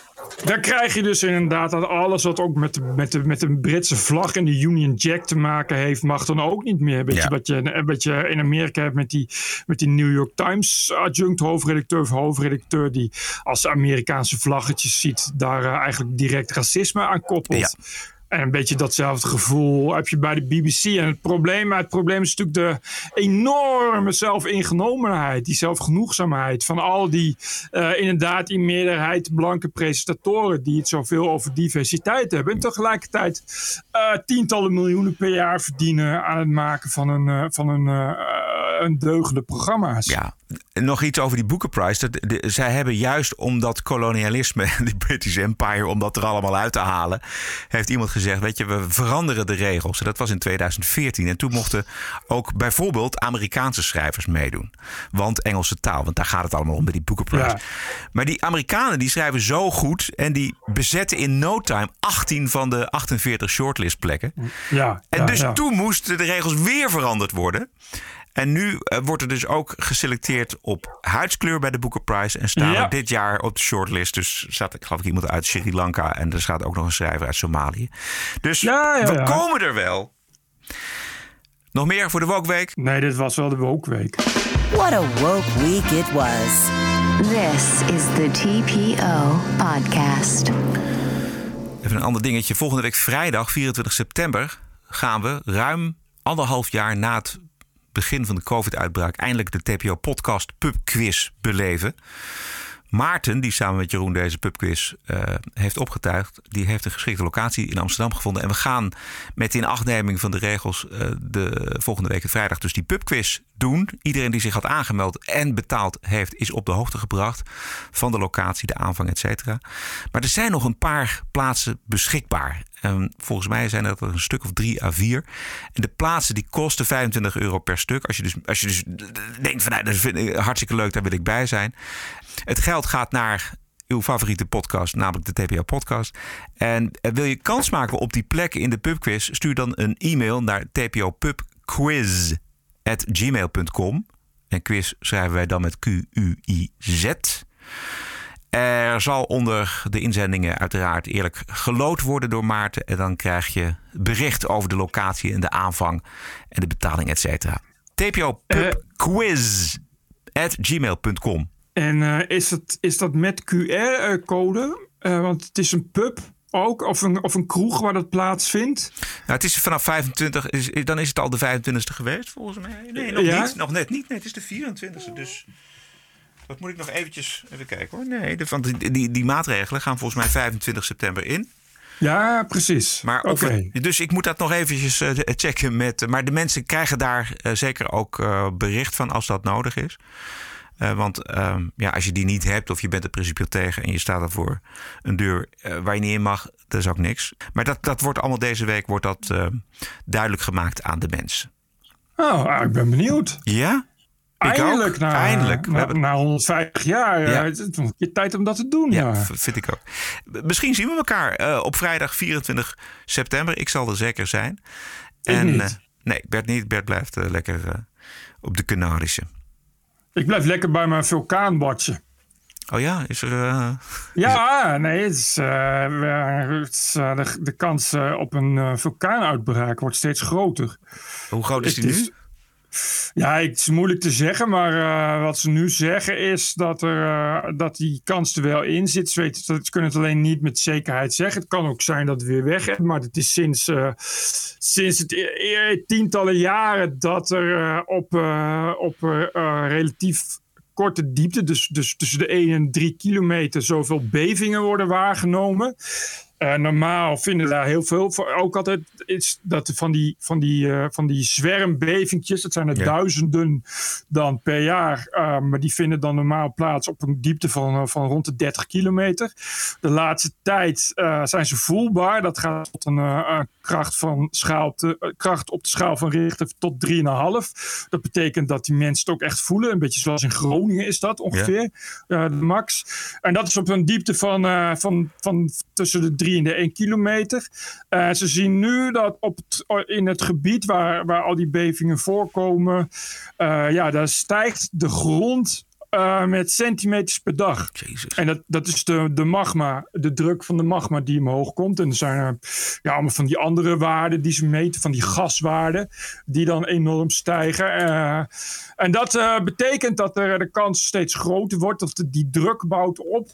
Dan krijg je dus inderdaad dat alles wat ook met de, met, de, met de Britse vlag en de Union Jack te maken heeft, mag dan ook niet meer. Weet Ja. je, wat, je, wat je in Amerika hebt met die, met die New York Times adjunct hoofdredacteur of hoofdredacteur die als Amerikaanse vlaggetjes ziet, daar uh, eigenlijk direct racisme aan koppelt. Ja. En een beetje datzelfde gevoel heb je bij de BBC. En het probleem, het probleem is natuurlijk de enorme zelfingenomenheid, die zelfgenoegzaamheid van al die uh, inderdaad in meerderheid blanke presentatoren die het zoveel over diversiteit hebben. En tegelijkertijd uh, tientallen miljoenen per jaar verdienen aan het maken van een, uh, van een, een deugende programma's. Ja, nog iets over die Booker Prize. Dat, de, zij hebben juist om dat kolonialisme, [LAUGHS] de British Empire, om dat er allemaal uit te halen, heeft iemand gezegd: Weet je, we veranderen de regels. En dat was in 2014. En toen mochten ook bijvoorbeeld Amerikaanse schrijvers meedoen. Want Engelse taal, want daar gaat het allemaal om bij die Booker Prize. Ja. Maar die Amerikanen die schrijven zo goed en die bezetten in no time 18 van de 48 shortlist plekken. Ja, en ja, dus ja. toen moesten de regels weer veranderd worden. En nu uh, wordt er dus ook geselecteerd op huidskleur bij de Booker Prize. En staan Ja. er dit jaar op de shortlist. Dus staat, ik geloof ik, iemand uit Sri Lanka. En er staat ook nog een schrijver uit Somalië. Dus Ja, ja, we komen er wel. Nog meer voor de Wokweek? Nee, dit was wel de Wookweek. What a woke week it was. This is the TPO podcast. Even een ander dingetje. Volgende week vrijdag, 24 september, gaan we ruim anderhalf jaar na het begin van de COVID-uitbraak eindelijk de TPO-podcast Pubquiz beleven. Maarten, die samen met Jeroen deze pubquiz uh, heeft opgetuigd, die heeft een geschikte locatie in Amsterdam gevonden. En we gaan met inachtneming van de regels uh, de volgende week vrijdag dus die pubquiz doen. Iedereen die zich had aangemeld en betaald heeft, is op de hoogte gebracht van de locatie, de aanvang, et cetera. Maar er zijn nog een paar plaatsen beschikbaar. En volgens mij zijn dat er een stuk of drie à vier. En de plaatsen die kosten 25 euro per stuk. Als je dus, als je dus denkt van nou, dat vind ik hartstikke leuk, daar wil ik bij zijn. Het geld gaat naar uw favoriete podcast, namelijk de TPO-podcast. En eh, wil je kans maken op die plek in de pubquiz? Stuur dan een e-mail naar tpopubquiz.gmail.com. En quiz schrijven wij dan met Q-U-I-Z. Er zal onder de inzendingen uiteraard eerlijk gelood worden door Maarten. En dan krijg je bericht over de locatie en de aanvang en de betaling, et cetera. TPO Quiz at gmail.com. En eh, is, het, is dat met QR-code? Eh, want het is een pub ook, of een, of een kroeg waar dat plaatsvindt. Nou, het is vanaf 25, is, dan is het al de 25e geweest volgens mij. Nee, nog Ja? niet. Nog net niet. Nee, het is de 24e. Dus dat moet ik nog eventjes even kijken hoor. Nee, de, want die, die, die maatregelen gaan volgens mij 25 september in. Ja, precies. Maar het- dus ik moet dat nog eventjes eh, checken met. Maar de mensen krijgen daar eh, zeker ook eh, bericht van als dat nodig is. Eh, want ehm, ja, als je die niet hebt of je bent er principieel tegen en je staat er voor een deur eh, waar je niet in mag, dat is ook niks. Maar dat, dat wordt allemaal deze week wordt dat, eh, duidelijk gemaakt aan de mensen. Oh, ah, ik ben benieuwd. Ja? Eindelijk, na, Eindelijk. We na, hebben- na 150 jaar. Ja. Ja. Het is nog een keer tijd om dat te doen. Ja, vind ik ook. Misschien zien we elkaar eh, op vrijdag 24 september. Ik zal er zeker zijn. Ik niet. eh, nee, Bert niet. Bert blijft eh, lekker eh, op de Canarische. Ik blijf lekker bij mijn vulkaanbadje. Oh ja, is er. eh, Ja, nee, het is, eh, we- het is, eh, de, de kans eh, op een eh, vulkaanuitbraak wordt steeds groter. Hoe groot is Het die is- nu? Ja, het is moeilijk te zeggen, maar eh, wat ze nu zeggen is dat, er, eh, dat die kans er wel in zit. Ze, weten, ze kunnen het alleen niet met zekerheid zeggen. Het kan ook zijn dat het weer weg is, maar het is sinds, eh, sinds het e- e- tientallen jaren dat er op, op relatief korte diepte, dus, dus tussen de 1 en 3 kilometer, zoveel bevingen worden waargenomen. Eh, normaal vinden daar heel veel voor. Ook altijd is dat van die, van die, eh, van die zwermbevingjes, dat zijn er Ja. duizenden dan per jaar. eh, maar die vinden dan normaal plaats op een diepte van, van rond de 30 kilometer. De laatste tijd zijn ze voelbaar. Dat gaat tot een kracht, van schaal op de, kracht op de schaal van Richter tot 3,5. Dat betekent dat die mensen het ook echt voelen. Een beetje zoals in Groningen is dat ongeveer. eh, de max. En dat is op een diepte van, van, van tussen de 3 en de 1 kilometer. Eh, ze zien nu dat op het, in het gebied waar, waar al die bevingen voorkomen, eh, ja, daar stijgt de grond eh, met centimeters per dag. En dat, dat is de, de magma, de druk van de magma die omhoog komt. En er zijn er ja, allemaal van die andere waarden die ze meten, van die gaswaarden, die dan enorm stijgen. En dat betekent dat er de kans steeds groter wordt, of de, die druk bouwt op.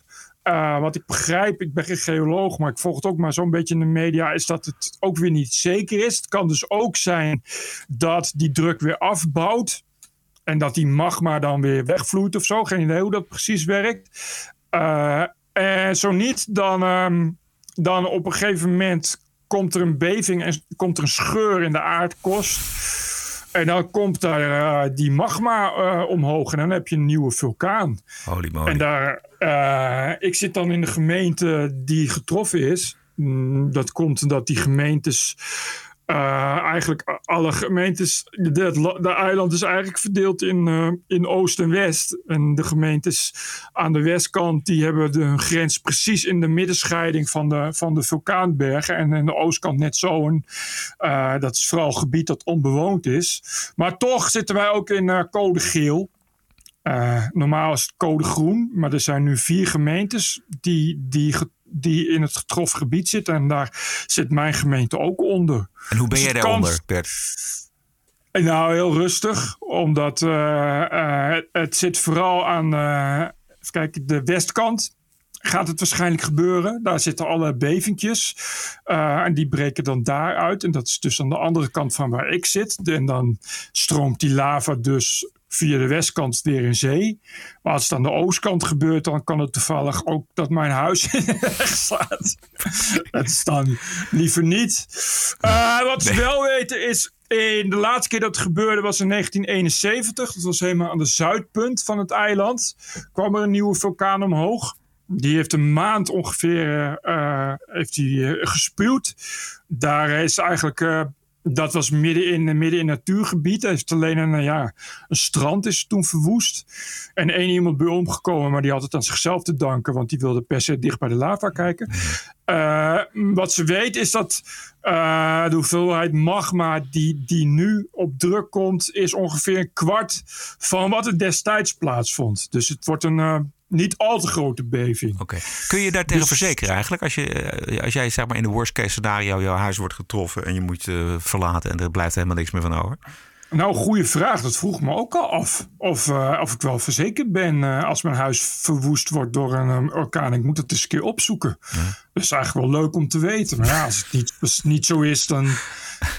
Eh, wat ik begrijp, ik ben geen geoloog, maar ik volg het ook maar zo'n beetje in de media, is dat het ook weer niet zeker is. Het kan dus ook zijn dat die druk weer afbouwt. En dat die magma dan weer wegvloeit of zo. Geen idee hoe dat precies werkt. Eh, en zo niet, dan, ehm, dan op een gegeven moment komt er een beving en komt er een scheur in de aardkorst. En dan komt daar eh, die magma eh, omhoog en dan heb je een nieuwe vulkaan. Holy moly. En daar, eh, ik zit dan in de gemeente die getroffen is. Mm, Dat komt omdat die gemeentes, eh, eigenlijk alle gemeentes, de, eiland is eigenlijk verdeeld in, eh, in oost en west. En de gemeentes aan de westkant, die hebben de grens precies in de middenscheiding van de, van de vulkaanbergen. En aan de oostkant net zo. En, eh, dat is vooral gebied dat onbewoond is. Maar toch zitten wij ook in code geel. Normaal is het code groen, maar er zijn nu vier gemeentes die, die, die in het getroffen gebied zitten. En daar zit mijn gemeente ook onder. En hoe ben Dus jij de daaronder, Bert? Nou, heel rustig, omdat eh, eh, het zit vooral aan eh, kijken, de westkant. Gaat het waarschijnlijk gebeuren? Daar zitten alle bevingjes. eh, en die breken dan daaruit. En dat is dus aan de andere kant van waar ik zit. En dan stroomt die lava dus via de westkant weer in zee. Maar als het aan de oostkant gebeurt, dan kan het toevallig ook dat mijn huis [LAUGHS] in de weg staat. Dat is dan liever niet. Eh, wat ze wel weten is, in de laatste keer dat het gebeurde was in 1971. Dat was helemaal aan de zuidpunt van het eiland. Kwam er een nieuwe vulkaan omhoog. Die heeft een maand ongeveer eh, heeft die, gespuwd. Daar is eigenlijk dat was midden in, midden in natuurgebied. Er heeft alleen een, ja, een strand is toen verwoest. En één iemand bij omgekomen, maar die had het aan zichzelf te danken, want die wilde per se dicht bij de lava kijken. Uh, wat ze weet is dat uh, de hoeveelheid magma die, die nu op druk komt, is ongeveer een kwart van wat er destijds plaatsvond. Dus het wordt een uh, niet al te grote beving. Oké. Kun je daar tegen dus, verzekeren eigenlijk? Als, je, als jij zeg maar in de worst case scenario jouw huis wordt getroffen en je moet je verlaten en er blijft helemaal niks meer van over? Nou, goede vraag. Dat vroeg me ook al af. Of, uh, of ik wel verzekerd ben uh, als mijn huis verwoest wordt door een um, orkaan. Ik moet het eens een keer opzoeken. Ja. Dat is eigenlijk wel leuk om te weten. Maar ja, als het niet, als het niet zo is, dan.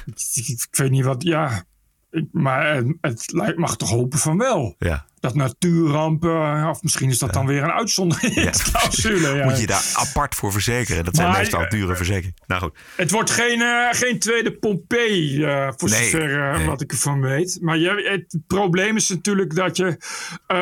ik, ik, weet niet wat. Ja. Ik, maar het, het mag toch hopen van wel. Ja dat natuurrampen, of misschien is dat dan weer een uitzonderingsclausule. Ja. Moet je daar apart voor verzekeren? Dat zijn maar, meestal dure verzekeringen. Nou goed. Het wordt geen, uh, geen tweede Pompeii, uh, voor nee, zover uh, nee. wat ik ervan weet. Maar je, het probleem is natuurlijk dat je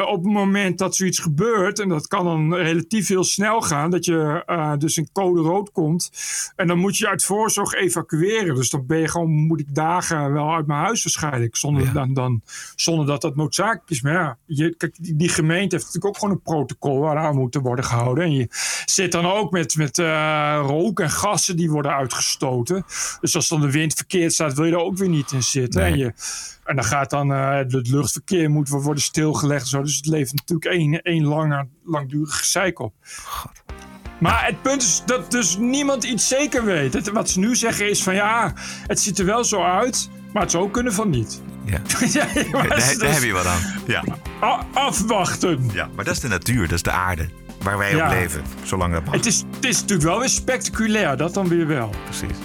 op het moment dat zoiets gebeurt, en dat kan dan relatief heel snel gaan, dat je dus in code rood komt. En dan moet je uit voorzorg evacueren. Dus dan ben je gewoon, moet ik dagen wel uit mijn huis waarschijnlijk. Zonder, ja. dan, dan, zonder dat dat noodzakelijk is. Maar ja, je, kijk, die gemeente heeft natuurlijk ook gewoon een protocol waaraan moet worden gehouden. En je zit dan ook met, met uh, rook en gassen die worden uitgestoten. Dus als dan de wind verkeerd staat, wil je er ook weer niet in zitten. Nee. En, je, en dan gaat dan uh, het luchtverkeer moet worden stilgelegd. Zo. Dus het levert natuurlijk één, één lange, langdurig gezeik op. God. Maar het punt is dat dus niemand iets zeker weet. Het, wat ze nu zeggen is van ja, het ziet er wel zo uit, maar het zou kunnen van niet. Ja. [LAUGHS] ja daar, heb je wat aan. Ja. afwachten. Ja, maar dat is de natuur, dat is de aarde. Waar wij ja. op leven, zolang dat mag. Het is, het is natuurlijk wel weer spectaculair, dat dan weer wel. Precies.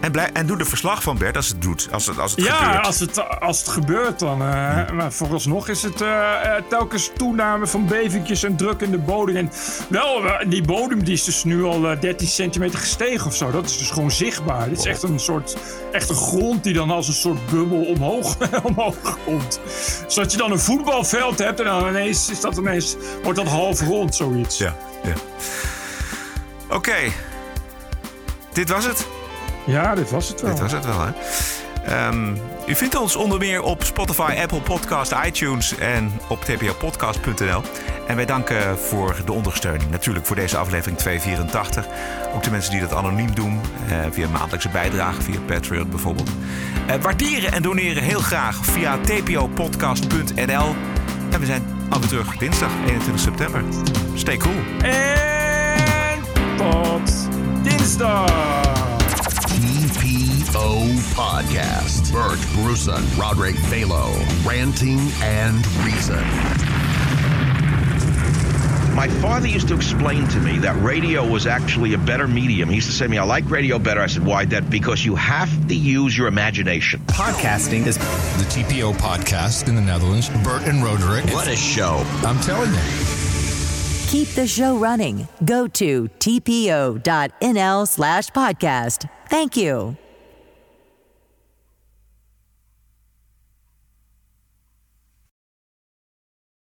En, blij, en doe de verslag van Bert als het doet, als het, als het ja, gebeurt. als het, als het gebeurt dan. Uh. Maar vooralsnog is het uh, telkens toename van bevingjes en druk in de bodem. En wel, die bodem die is dus nu al 13 centimeter gestegen of zo. Dat is dus gewoon zichtbaar. Dit is echt een soort echt een grond die dan als een soort bubbel omhoog, [LAUGHS] omhoog komt. Zodat je dan een voetbalveld hebt en dan ineens is dat ineens, wordt dat half rond, zoiets. Ja, ja. Oké. Okay. Dit was het. Ja, dit was het wel. Dit was het wel, hè? Um, u vindt ons onder meer op Spotify, Apple Podcast, iTunes en op tpopodcast.nl. En wij danken voor de ondersteuning. Natuurlijk voor deze aflevering 284. Ook de mensen die dat anoniem doen. Uh, via maandelijkse bijdrage, via Patreon bijvoorbeeld. Uh, waarderen en doneren heel graag via tpopodcast.nl. En we zijn alweer terug dinsdag 21 september. Stay cool. En tot dinsdag. TPO Podcast. Bert Bruson, Roderick Balo, ranting and reason. My father used to explain to me that radio was actually a better medium. He used to say to me, I like radio better. I said, why? That because you have to use your imagination. Podcasting is the TPO podcast in the Netherlands. Bert and Roderick. What a show. I'm telling you. Keep the show running. Go to tpo.nl slash podcast. Thank you.